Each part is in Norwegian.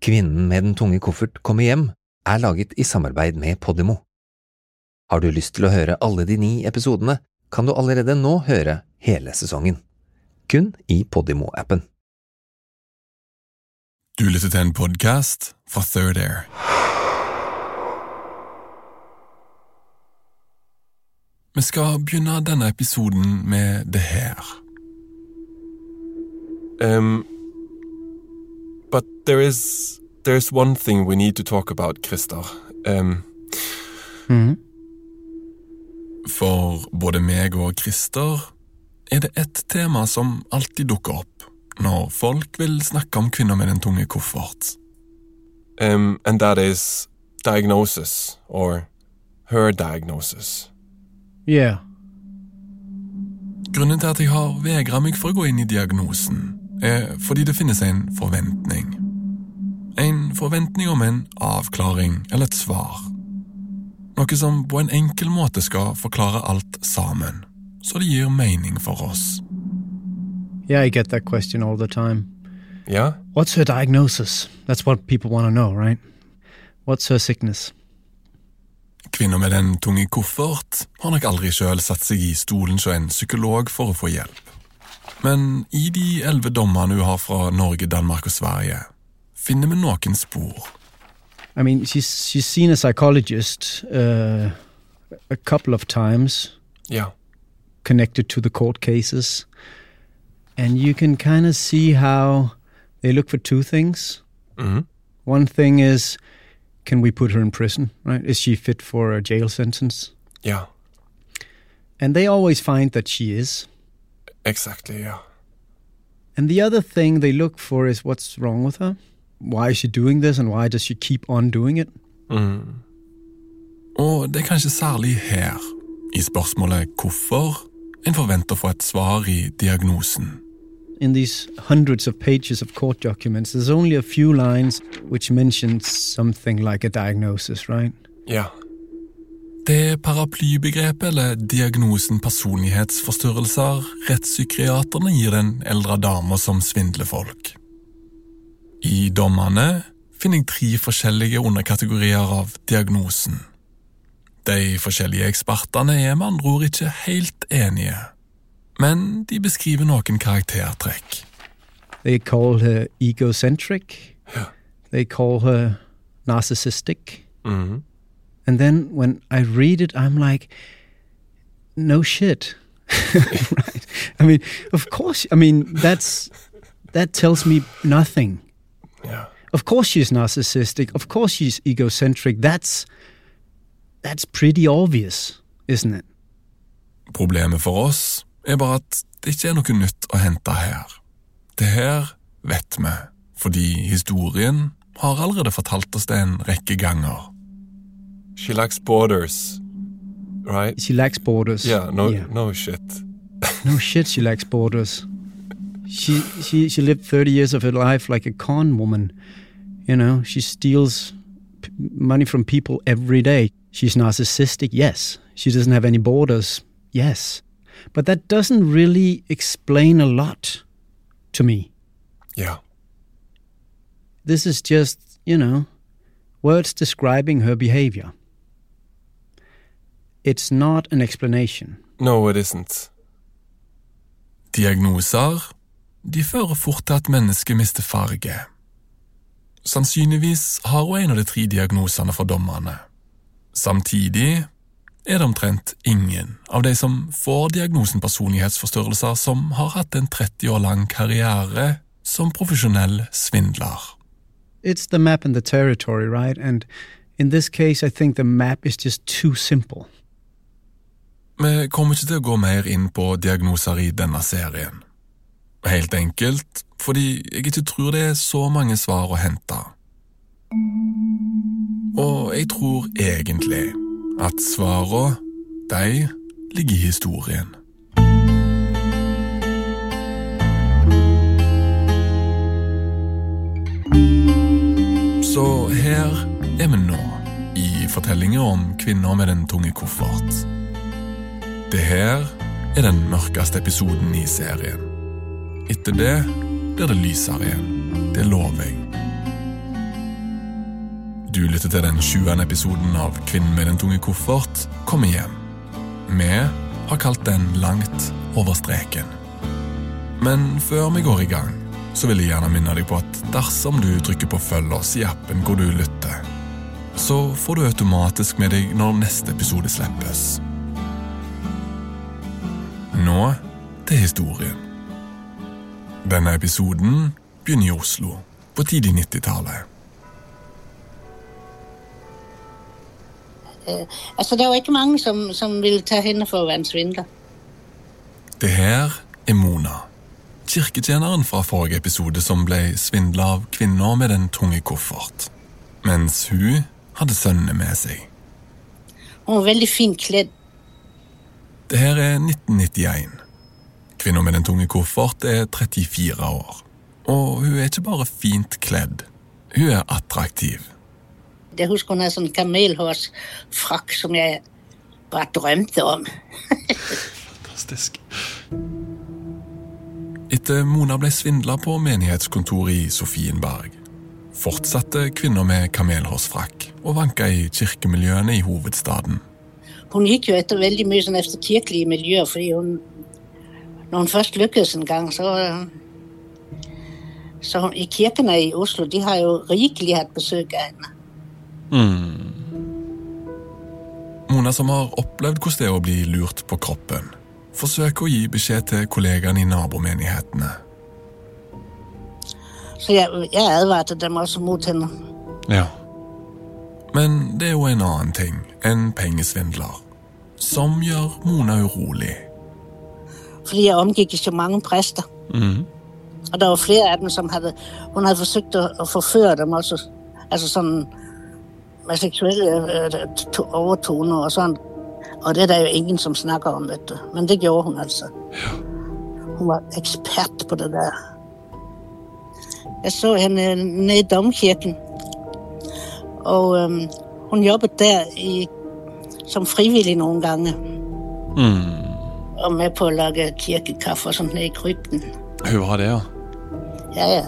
Kvinnen med den tunge koffert kommer hjem er laget i samarbeid med Podimo. Har du lyst til å høre alle de ni episodene, kan du allerede nå høre hele sesongen. Kun i Podimo-appen. Du lytter til en podkast fra Third Air. Vi skal begynne denne episoden med det her. Um, but there is there's one thing we need to talk about, Christer. Um, For både meg og Christer er det ett tema som alltid dukker opp når folk vil snakke om kvinner med den tunge koffert. um, and that is diagnosis or her diagnosis. Yeah. Grunnen til at jeg har vegra meg for å gå inn i diagnosen, er fordi det finnes en forventning. En forventning om en avklaring eller et svar. Noe som på en enkel måte skal forklare alt sammen, så det gir mening for oss. Yeah, I get that question all the time. Yeah? What's her diagnosis? That's what people want to know, right? What's her sickness? Kvinner med den tunge koffert har nok aldri sjøl satt seg i stolen hos en psykolog for å få hjelp. Men i de elleve dommene hun har fra Norge, Danmark og Sverige, finner vi noen spor. I mean, she's she's seen a psychologist uh, a couple of times Yeah. connected to the court cases, and you can kind of see how they look for two things. Mhm. One thing is, can we put her in prison? Right? Is she fit for a jail sentence? Yeah. And they always find that she is. Exactly, yeah. And the other thing they look for is what's wrong with her? Why is she doing this and why does she keep on doing it? Mm. Og det er kanskje særlig her, i spørsmålet hvorfor, en forventer å få et svar i diagnosen. In these hundreds of pages of court documents, there's only a few lines which mention something like a diagnosis, right? Yeah. Det paraplybegrepet, eller diagnosen personlighetsforstyrrelser, rettspsykiaterne gir den eldre dama som svindler folk. I dommene finner jeg tre forskjellige underkategorier av diagnosen. De forskjellige ekspertene er med andre ord ikke helt enige, men de beskriver noen karaktertrekk. They call her egocentric. They call her narcissistic. Mhm. And then when I read it, I'm like, no shit. right? I mean, of course, I mean, that's, that tells me nothing. Yeah. Of course she's narcissistic. Of course she's egocentric. That's, that's pretty obvious, isn't it? Problemet for oss er bare at det ikke er noe nytt å hente her. Det her vet vi, fordi historien har allerede fortalt oss det en rekke ganger. She lacks borders, right? She lacks borders. Yeah, no, Yeah. no shit. No shit, she lacks borders. She she she lived thirty years of her life like a con woman. You know, she steals p- money from people every day. She's narcissistic, yes. She doesn't have any borders, yes. But that doesn't really explain a lot to me. Yeah. This is just, you know, words describing her behavior. It's not an explanation. No, it isn't. Diagnoser de fører fort til at mennesket mister farge. Sannsynligvis har hun en av de tre diagnosene for dommerne. Samtidig er det omtrent ingen av de som får diagnosen personlighetsforstyrrelser, som har hatt en 30 år lang karriere som profesjonell svindler. It's the map and the territory, right? And in this case, I think the map is just too simple. Vi kommer ikke til å gå mer inn på diagnoser i denne serien. Helt enkelt fordi jeg ikke tror det er så mange svar å hente. Og jeg tror egentlig at svara, de ligger i historien. Så her er vi nå, i fortellinga om kvinner med den tunge koffert. Det her er den mørkeste episoden i serien. Etter det blir det lysere igjen. Det lover jeg. Du lytter til den 20. episoden av Kvinnen med den tunge koffert kommer hjem. Vi har kalt den Langt over streken. Men før vi går i gang, så vil jeg gjerne minne deg på at dersom du trykker på følg oss i appen hvor du lytter, så får du automatisk med deg når neste episode slippes. Nå til historien. Denne episoden begynner i Oslo, på tidlig 90-tallet. Altså, det var ikke mange som, som ville ta henne for å være en svindler. Det her er Mona, kirketjeneren fra forrige episode som ble svindla av kvinner med den tunge koffert, mens hun hadde sønnene med seg. Hun var veldig fint kledd. Det her er 1991. Kvinna med den tunge koffert er 34 år. Og hun er ikke bare fint kledd, hun er attraktiv. Jeg husker hun hadde sånn kamelhårsfrakk som jeg bare drømte om. Fantastisk. Etter Mona ble svindla på menighetskontoret i Sofienberg, fortsatte kvinner med kamelhårsfrakk å vanke i kirkemiljøene i hovedstaden. Hun gikk jo etter veldig mye sånn efter kirkelige miljøer, fordi hun Når hun først lykkes en gang, så Så hun, i kirkene i Oslo, de har jo rikelig hatt besøk av henne. Mona som har opplevd hvordan det er å bli lurt på kroppen, forsøker å gi beskjed til kollegaene i nabomenighetene. Så jeg, jeg advarte dem også mot henne. Ja. Men det er jo en annen ting enn pengesvindler, som gjør Mona urolig. Fordi jeg omgikk ikke mange prester. Og det var flere av dem som hadde Hun hadde forsøkt å, forføre dem også. Altså sånn med seksuelle øh, overtoner og sånn. Og det er det jo ingen som snakker om, vet du. Men det gjorde hun altså. Hun var ekspert på det der. Jeg så henne nede i domkirken. Og um, hun jobbet der i, som frivillig noen ganger. Og med på å lage kirkekaffe og sånt nede i krypten. Hun var det, ja. Ja, ja.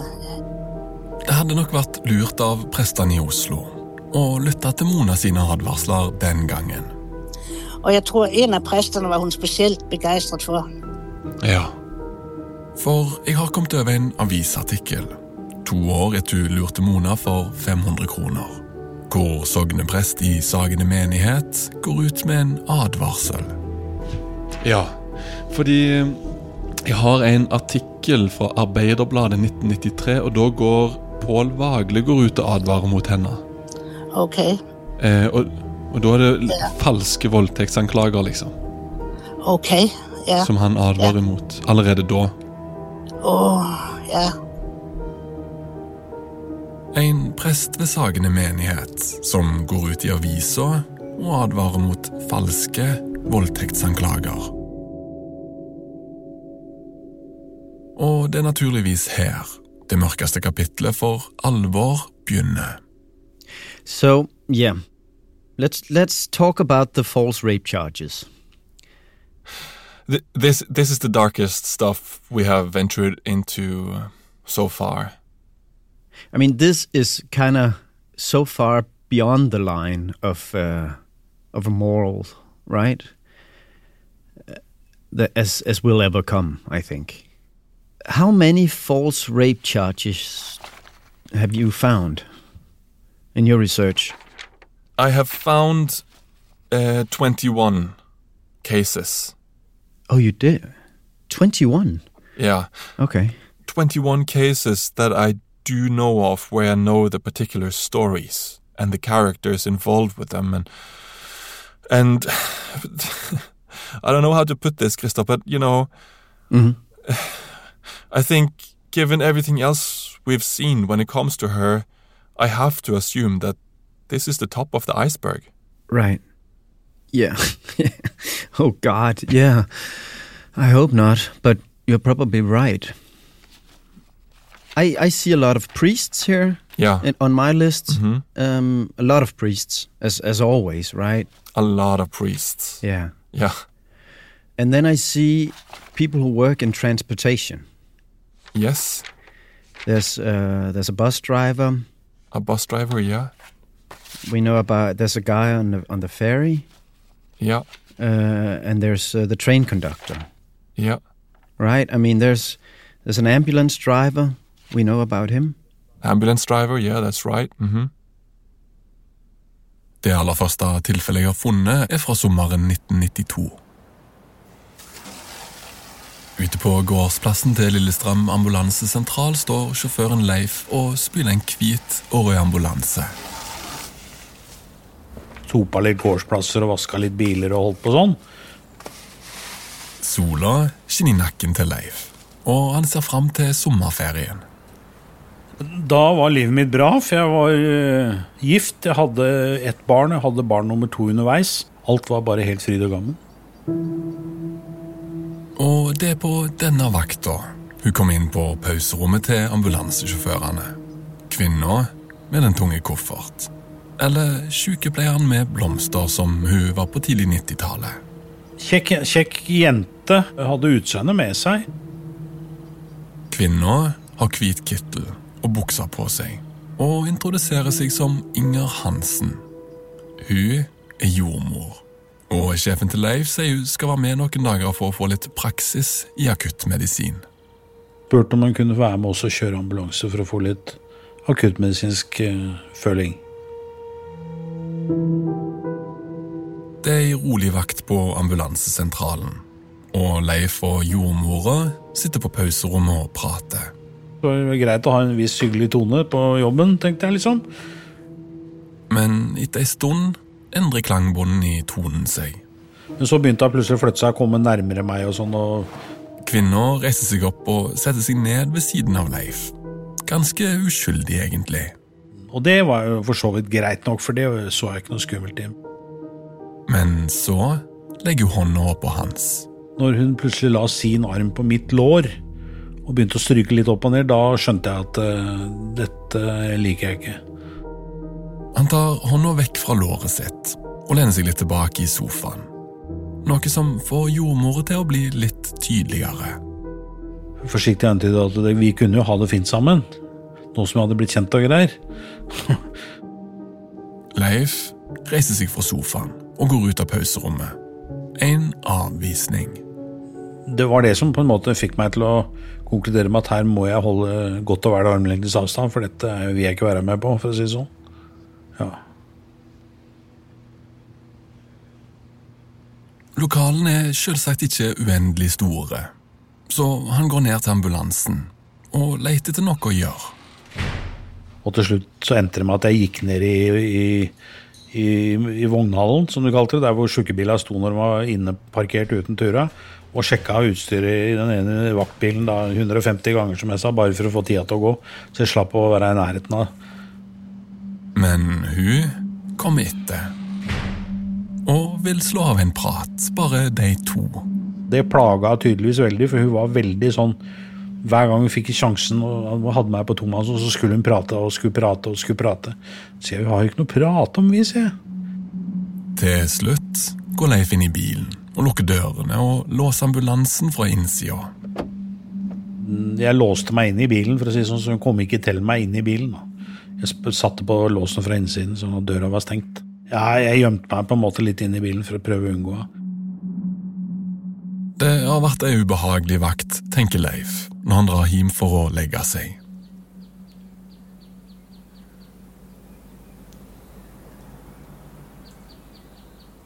Det hadde nok vært lurt av prestene i Oslo å lytte til Mona sine advarsler den gangen. Og jeg tror en av prestene var hun spesielt begeistret for. Ja. For jeg har kommet over en avisartikkel to år etter hun lurte Mona for 500 kroner. Hvor sogneprest i Sagene menighet går ut med en advarsel. Ja, fordi jeg har en artikkel fra Arbeiderbladet 1993, og da går Pål Vagle går ut og advarer mot henne. Ok. Eh, og, og da er det l- falske voldtektsanklager, liksom, Ok. Ja. som han advarer mot allerede da. Åh, ja. En prest ved Sagene menighet som går ut i avisa og advarer mot falske voldtektsanklager. Og det er naturligvis her det mørkeste kapitlet for alvor begynner. So, yeah. Let's let's talk about the false rape charges. Th- this this is the darkest stuff we have ventured into uh, so far. I mean, this is kind of so far beyond the line of uh, of a moral, right? Uh, the, as as will ever come, I think. How many false rape charges have you found in your research? I have found uh, 21 cases. Oh, you did? 21? Yeah. Okay. 21 cases that I do you know of where I know the particular stories and the characters involved with them and and I don't know how to put this, Christoph, but you know Mhm. I think given everything else we've seen when it comes to her, I have to assume that this is the top of the iceberg. Right. Yeah. oh, God. Yeah. I hope not, but you're probably right. I, I see a lot of priests here Yeah. in, on my list. Mhm. Um, a lot of priests, as, as always, right? A lot of priests. Yeah. Yeah. And then I see people who work in transportation. Yes. There's uh, there's a bus driver. A bus driver, yeah. We know about there's a guy on the on the ferry, Yeah. uh, and there's uh, the train conductor. Yeah. Right? I mean, there's there's an ambulance driver. We know about him. Ambulance driver, yeah, that's right. hmm Det aller første tilfellet jeg har funnet, er fra sommeren 1992. Ute på gårdsplassen til Lillestrøm ambulansesentral står sjåføren Leif og spyler en hvit og rød ambulanse. Sopa litt gårdsplasser og vaska litt biler og holdt på sånn. Sola skinner i nakken til Leif, og han ser fram til sommerferien. Da var livet mitt bra, for jeg var eh, gift. Jeg hadde ett barn, jeg hadde barn nummer to underveis. Alt var bare helt fryd og gammen. Og det er på denne vakta hun kom inn på pauserommet til ambulansesjåførene. Kvinna med den tunge koffert. Eller sykepleieren med blomster som hun var på tidlig 90-tallet. Kjekk, kjekk jente hadde utseendet med seg. Kvinna har hvit kittel og bukser på seg, og introduserer seg som Inger Hansen. Hun er jordmor, og sjefen til Leif sier hun skal være med noen dager for å få litt praksis i akuttmedisin. Spurte om hun kunne være med oss og kjøre ambulanse for å få litt akuttmedisinsk eh, føling. Det er ei rolig vakt på ambulansesentralen, og Leif og jordmora sitter på pauserommet og prater. Det var greit å ha en viss hyggelig tone på jobben, tenkte jeg liksom. Men etter ei stund endrer klangbonden i tonen seg. Men så begynte hun plutselig å flytte seg og komme nærmere meg og sånn. og Kvinna reiser seg opp og setter seg ned ved siden av Leif. Ganske uskyldig, egentlig. Og det var jo for så vidt greit nok, for det så jeg ikke noe skummelt i. Men så legger hun hånda på hans. Når hun plutselig la sin arm på mitt lår og begynte å stryke litt opp og ned, da skjønte jeg at uh, dette liker jeg ikke. Han tar hånda vekk fra låret sitt og lener seg litt tilbake i sofaen. Noe som får jordmora til å bli litt tydeligere. Forsiktig antydet at det, vi kunne jo ha det fint sammen. Nå som vi hadde blitt kjent og greier. Leif reiser seg fra sofaen og går ut av pauserommet. En avvisning. Det var det som på en måte fikk meg til å konkludere med at her må jeg holde godt og vel armlengdes avstand, for dette vil jeg ikke være med på, for å si det sånn. Ja. Lokalene er selvsagt ikke uendelig store, så han går ned til ambulansen og leter etter noe å gjøre. Og til slutt så endte det med at jeg gikk ned i, i, i, i vognhallen, som du kalte det, der hvor sjukebiler sto når de var inne parkert uten tura, og sjekka utstyret i den ene vaktbilen da 150 ganger, som jeg sa, bare for å få tida til å gå, så jeg slapp å være i nærheten av det. Men hun kom etter. Og vil slå av en prat, bare de to. Det plaga tydeligvis veldig, for hun var veldig sånn hver gang hun fikk sjansen og hadde meg på tomannshånd, så skulle hun prate og skulle prate og skulle prate. Så jeg, vi har jo ikke noe å prate om, vi, sier jeg. Til slutt går Leif inn i bilen og lukke dørene og låse ambulansen fra innsida. Jeg låste meg inn i bilen, for å si sånn, så hun kom ikke til meg inn i bilen. Jeg satte på låsen fra innsiden, sånn at døra var stengt. Ja, jeg gjemte meg på en måte litt inn i bilen for å prøve å unngå henne. Det har vært ei ubehagelig vakt, tenker Leif, når han drar hjem for å legge seg.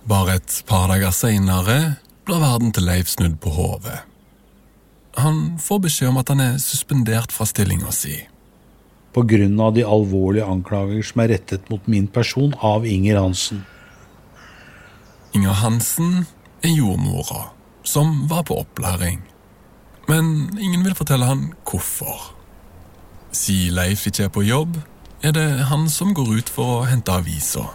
Bare et par dager seinere blir verden til Leif snudd på hodet. Han får beskjed om at han er suspendert fra stillinga si. På grunn av de alvorlige anklager som er rettet mot min person av Inger Hansen. Inger Hansen er jordmora, som var på opplæring. Men ingen vil fortelle han hvorfor. Sier Leif ikke er på jobb, er det han som går ut for å hente avisa.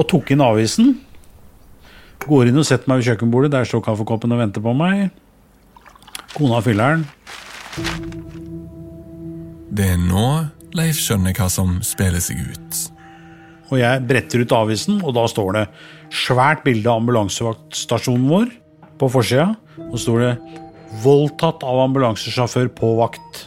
Og tok inn avisen. Går inn og setter meg ved kjøkkenbordet. Der står kaffekoppen og venter på meg. Kona fyller den. Det er nå Leif skjønner hva som spiller seg ut. Og jeg bretter ut avisen, og da står det svært bilde av ambulansevaktstasjonen vår på forsida. Og står det 'voldtatt av ambulansesjåfør på vakt'.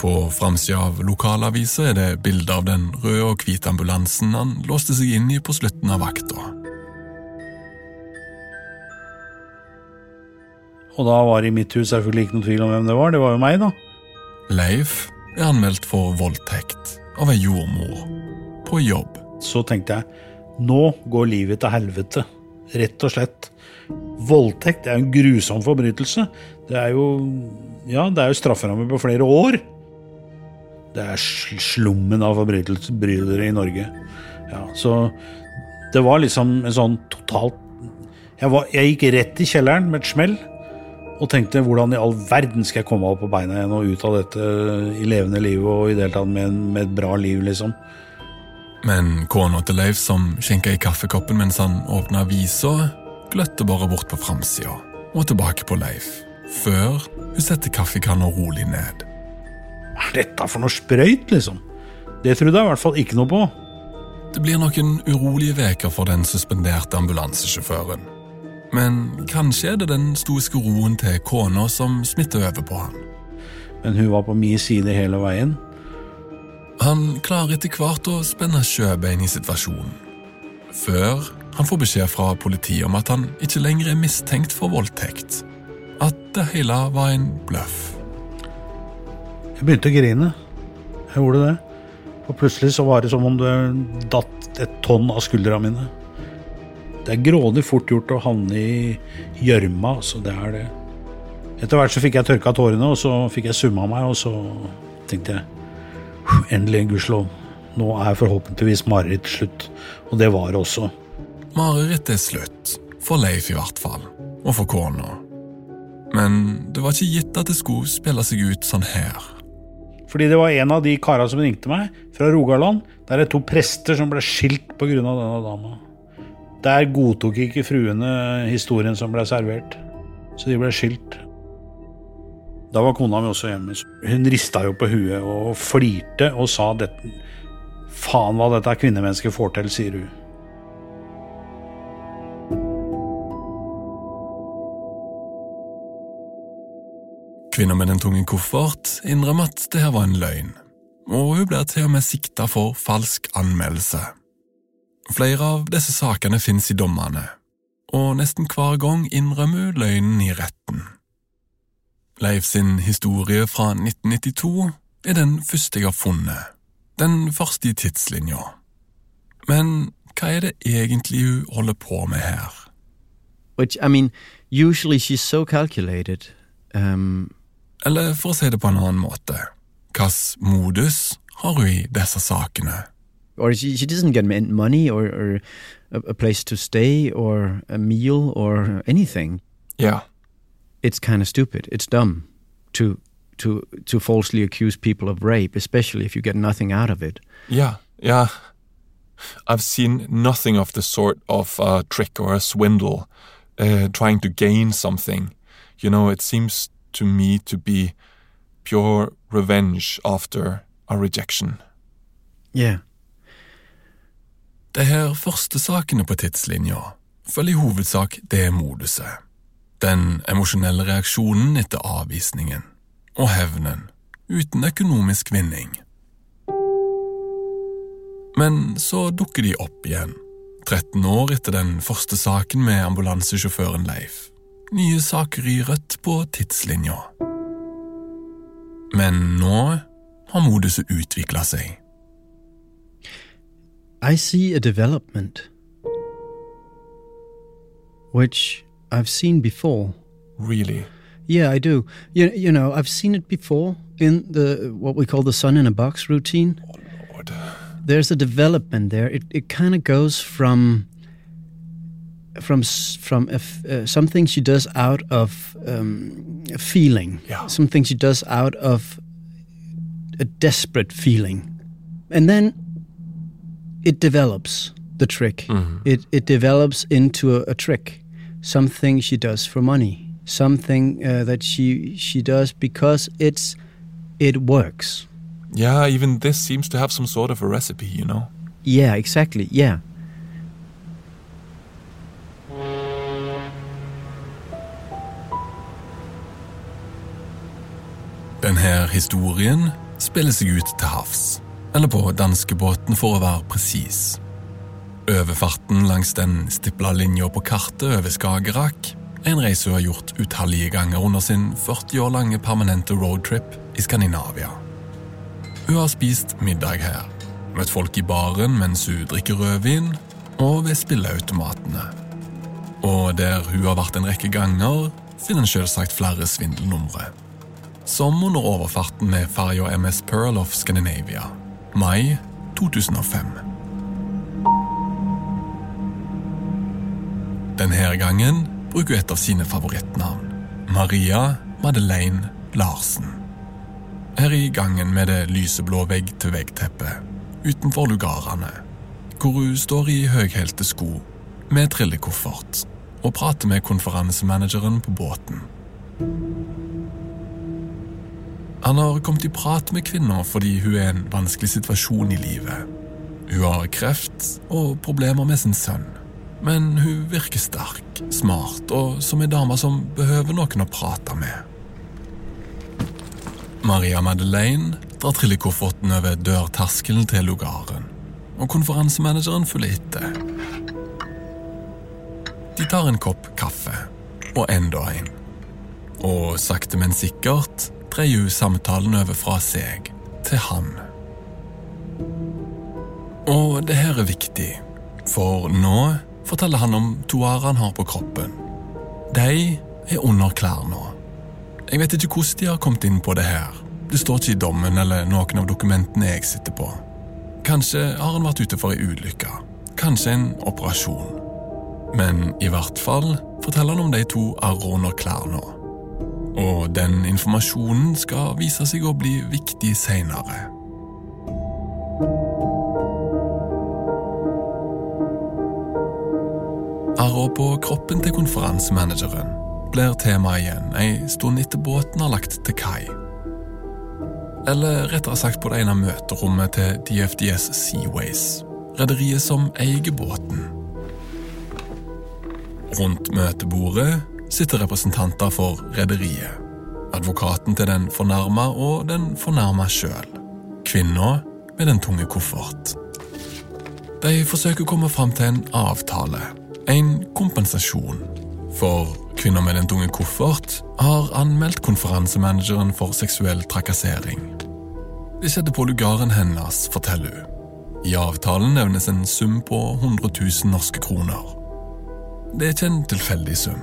På framsida av lokalavisa er det bilde av den røde og hvite ambulansen han låste seg inn i på slutten av vakta. Og da var det i mitt hus selvfølgelig ikke noen tvil om hvem det var. Det var jo meg, da. Leif er anmeldt for voldtekt av ei jordmor på jobb. Så tenkte jeg nå går livet til helvete. Rett og slett. Voldtekt er en grusom forbrytelse. Det er jo ja, det er jo strafferamme på flere år. Det er slummen av forbrytelser i Norge. Ja, så det var liksom en sånn totalt jeg, var, jeg gikk rett i kjelleren med et smell og tenkte hvordan i all verden skal jeg komme opp på beina igjen og ut av dette i levende liv og i det hele tatt med, med, et bra liv, liksom. Men kona til Leif, som skjenka i kaffekoppen mens han åpna avisa, gløtte bare bort på framsida og tilbake på Leif, før hun setter kaffekanna rolig ned. Hva er dette for noe sprøyt, liksom? Det trodde jeg i hvert fall ikke noe på. Det blir noen urolige veker for den suspenderte ambulansesjåføren. Men kanskje er det den stoiske roen til kona som smitter over på han. Men hun var på min side hele veien. Han klarer etter hvert å spenne sjøbein i situasjonen. Før han får beskjed fra politiet om at han ikke lenger er mistenkt for voldtekt. At det hele var en bløff. Jeg begynte å grine. Jeg gjorde det. Og plutselig så var det som om det datt et tonn av skuldra mine. Det er grådig fort gjort å havne i gjørma, så det er det. Etter hvert så fikk jeg tørka tårene, og så fikk jeg summa meg, og så tenkte jeg Endelig, gudskjelov. Nå er forhåpentligvis marerittet slutt. Og det var det også. Marerittet er slutt. For Leif, i hvert fall. Og for kona. Men det var ikke gitt at det skulle spille seg ut sånn her. Fordi det var en av de kara som ringte meg, fra Rogaland. Der er to prester som ble skilt pga. denne dama. Der godtok ikke fruene historien som ble servert. Så de ble skilt. Da var kona mi også hjemme. Hun rista jo på huet og flirte og sa dette Faen hva dette kvinnemennesket får til, sier hun. Kvinna med den tunge koffert innrømmer at det her var en løgn, og hun blir til og med sikta for falsk anmeldelse. Flere av disse sakene finnes i dommene, og nesten hver gang innrømmer hun løgnen i retten. Leif sin historie fra 1992 er den første jeg har funnet, den første i tidslinja. Men hva er det egentlig hun holder på med her? Which, I mean, usually she's so calculated. Um, Eller for å si det på en annen måte, hvilken modus har hun i disse sakene? or she, she doesn't get money or, or a, a place to stay or a meal or anything. Yeah. It's kind of stupid. It's dumb to to to falsely accuse people of rape, especially if you get nothing out of it. Yeah, yeah. I've seen nothing of the sort of uh, trick or a swindle, uh, trying to gain something. You know, it seems to me to be pure revenge after a rejection. Yeah. De her første sakene på tidslinja følger i hovedsak det moduset. Den emosjonelle reaksjonen etter avvisningen, og hevnen, uten økonomisk vinning. Men så dukker de opp igjen, 13 år etter den første saken med ambulansesjåføren Leif. Nye saker i rødt på tidslinja. Men nå har moduset utvikla seg. I see a development which I've seen before. Really? Yeah, I do. You, you know, I've seen it before in the what we call the sun in a box routine. Oh, Lord. There's a development there. It it kind of goes from from from uh, something she does out of um, a feeling, Yeah. something she does out of a desperate feeling, and then it develops the trick. It it develops into a, a trick, something she does for money, something uh, that she she does because it's it works. Yeah, even this seems to have some sort of a recipe, you know? Yeah, exactly. Yeah. Denne historien spiller seg ut til havs, eller på danskebåten for å være presis. Overfarten langs den stipla linja på kartet over Skagerrak er en reise hun har gjort utallige ganger under sin 40 år lange permanente roadtrip i Skandinavia. Hun har spist middag her, møtt folk i baren mens hun drikker rødvin, og ved spilleautomatene. Og der hun har vært en rekke ganger, finner en selvsagt flere svindelnumre som under overfarten med ferja MS Pearl of Scandinavia, mai 2005. Denne gangen bruker hun et av sine favorittnavn, Maria Madeleine Larsen. Her i gangen med det lyseblå vegg-til-vegg-teppet, utenfor lugarene, hvor hun står i høyhælte sko med trillekoffert og prater med konferansemanageren på båten. Han har kommet i prat med kvinner fordi hun er i en vanskelig situasjon i livet. Hun har kreft og problemer med sin sønn, men hun virker sterk, smart og som en dame som behøver noen å prate med. Maria Madeleine drar trillekofferten over dørterskelen til lugaren, og konferansemanageren følger etter. De tar en kopp kaffe, og enda en. Og sakte, men sikkert dreier hun samtalen over fra seg til han. Og det her er viktig, for nå forteller han om toaret han har på kroppen. De er under klær nå. Jeg vet ikke hvordan de har kommet inn på det her. Det står ikke i dommen eller noen av dokumentene jeg sitter på. Kanskje har han vært ute for ei ulykke. Kanskje en operasjon. Men i hvert fall forteller han om de to arrene klær nå. Og den informasjonen skal vise seg å bli viktig seinere. Arra på kroppen til konferansemanageren blir tema igjen ei stund etter båten har lagt til kai. Eller rettere sagt på det ene møterommet til DFDS Seaways, rederiet som eier båten. Rundt møtebordet sitter representanter for rederiet, advokaten til den fornærma og den fornærma sjøl, kvinna med den tunge koffert. De forsøker å komme fram til en avtale en kompensasjon. For kvinner med den tunge koffert har anmeldt konferansemanageren for seksuell trakassering. Det skjedde på lugaren hennes, forteller hun. I avtalen nevnes en sum på 100 000 norske kroner. Det er ikke en tilfeldig sum,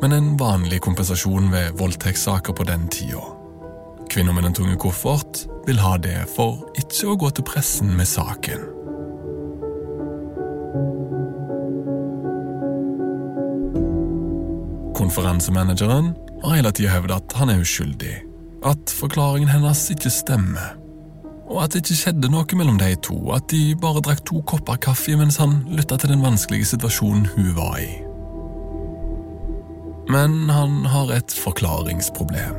men en vanlig kompensasjon ved voldtektssaker på den tida. Kvinner med den tunge koffert vil ha det for ikke å gå til pressen med saken. Konferansemanageren har hele tida hevda at han er uskyldig, at forklaringen hennes ikke stemmer, og at det ikke skjedde noe mellom de to, at de bare drakk to kopper kaffe mens han lytta til den vanskelige situasjonen hun var i. Men han har et forklaringsproblem.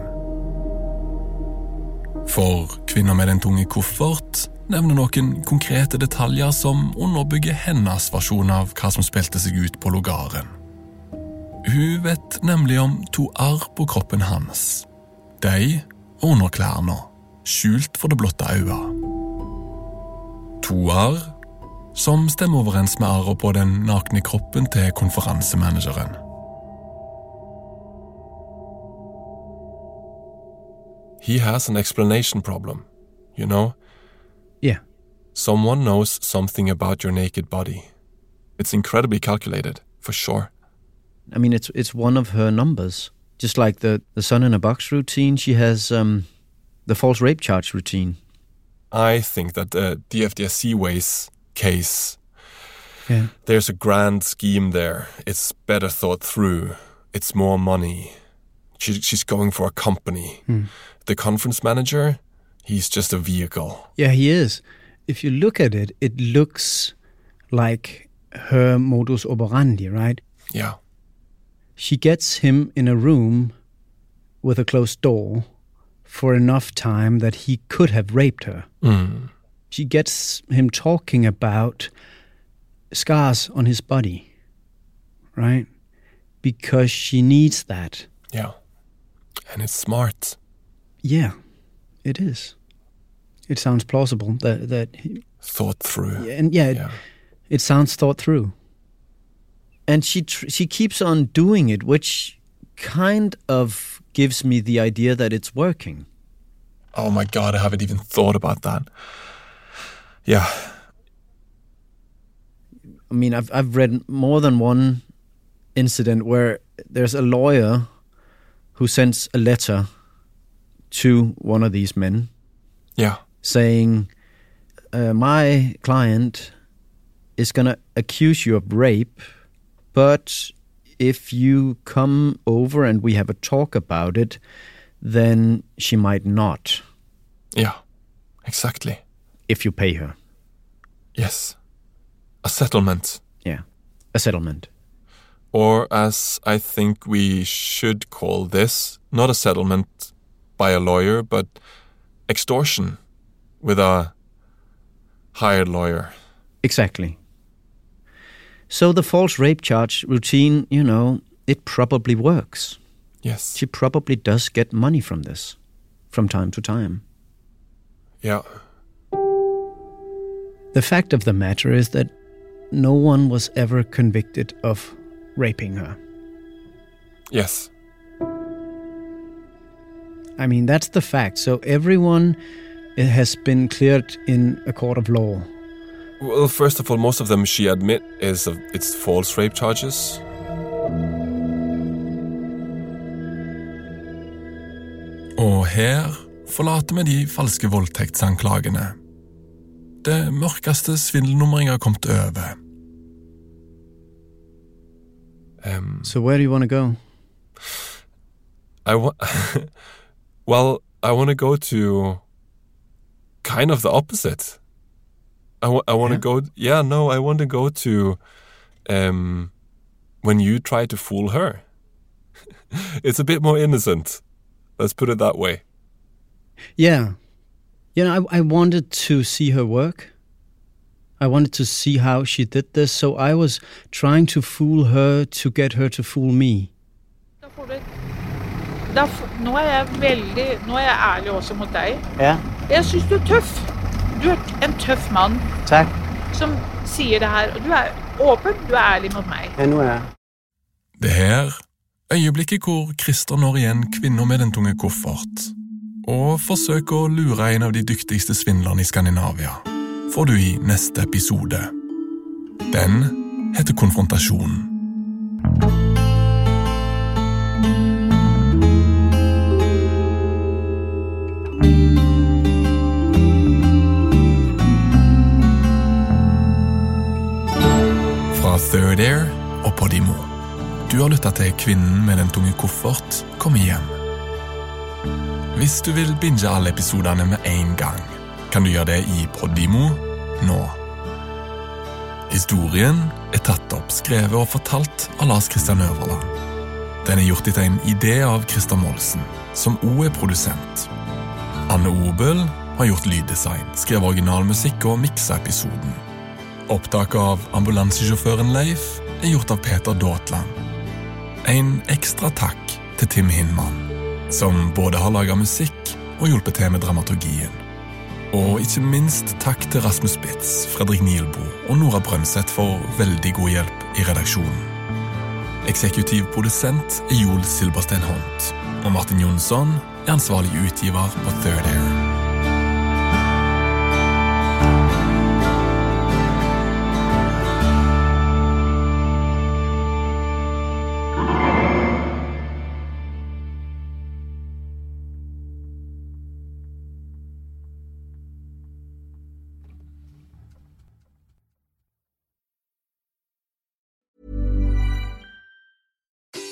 For kvinner med den tunge koffert nevner noen konkrete detaljer som underbygger hennes versjon av hva som spilte seg ut på logaren. Hun vet nemlig om to arr på kroppen hans. De og underklærne, skjult for det blotte øyet. To arr som stemmer overens med arrene på den nakne kroppen til konferansemanageren. He has an explanation problem, you know? Yeah. Someone knows something about your naked body. It's incredibly calculated, for sure. I mean, it's it's one of her numbers. Just like the the sun in a box routine, she has um, the false rape charge routine. I think that the DFDS Seaways case, Yeah. there's a grand scheme there. It's better thought through. It's more money. She, she's going for a company. Hmm. The conference manager, he's just a vehicle. Yeah, he is. If you look at it, it looks like her modus operandi, right? Yeah. She gets him in a room with a closed door for enough time that he could have raped her. Mm. She gets him talking about scars on his body, right? Because she needs that. Yeah. And it's smart. Yeah, it is. It sounds plausible that that he, Thought through. and yeah, it, it sounds thought through. And she tr- she keeps on doing it, which kind of gives me the idea that it's working. Oh my god, I haven't even thought about that. Yeah. I mean, I've I've read more than one incident where there's a lawyer who sends a letter to one of these men Yeah. saying, uh, "My client is going to accuse you of rape, but if you come over and we have a talk about it, then she might not Yeah. Exactly. if you pay her. Yes. A settlement. Yeah, a settlement. Or, as I think we should call this, not a settlement by a lawyer, but extortion with a hired lawyer. Exactly. So the false rape charge routine, you know, it probably works. Yes. She probably does get money from this from time to time. Yeah. The fact of the matter is that no one was ever convicted of raping her. Yes. I mean, that's the fact. So everyone has been cleared in a court of law. Well, first of all, most of them she admit is of, it's false rape charges. Og her forlater vi de falske voldtektsanklagene. Det mørkeste svindelnummeret jeg har kommet over. Um, So where do you want to go? I wa- well, I want to go to kind of the opposite. I want to go. Yeah, no, I want to go to um, when you try to fool her. it's a bit more innocent. Let's put it that way. Yeah. You know, I, I wanted to see her work. I wanted to see how she did this, so I was trying to fool her to get her to fool me. Da Nå er jeg veldig Nå er jeg ærlig også mot deg. Ja. Jeg syns du er tøff. Du er en tøff mann Takk. som sier det her. Og du er åpen, du er ærlig mot meg. Ja, nå er jeg. Det her øyeblikket hvor Christer når igjen kvinner med den tunge koffert, og forsøker å lure en av de dyktigste svindlerne i Skandinavia, får du i neste episode. Den heter Konfrontasjon. Fra Third Air og Podimo. Du har lytta til Kvinnen med den tunge koffert kommer hjem. Hvis du vil binge alle episodene med en gang, kan du gjøre det i Podimo nå. Historien er tatt opp, skrevet og fortalt av Lars Kristian Øverland. Den er gjort etter en idé av Christer Molsen, som òg er produsent. Anne Obel har gjort lyddesign, skrevet originalmusikk og miksa episoden. Opptaket av ambulansesjåføren Leif er gjort av Peter Daatland. En ekstra takk til Tim Hinman, som både har laga musikk og hjulpet til med dramaturgien. Og ikke minst takk til Rasmus Spitz, Fredrik Nielbo og Nora Brøndseth for veldig god hjelp i redaksjonen. Eksekutiv produsent er Joel Silberstein Hont, og Martin Jonsson er ansvarlig utgiver på Third Air.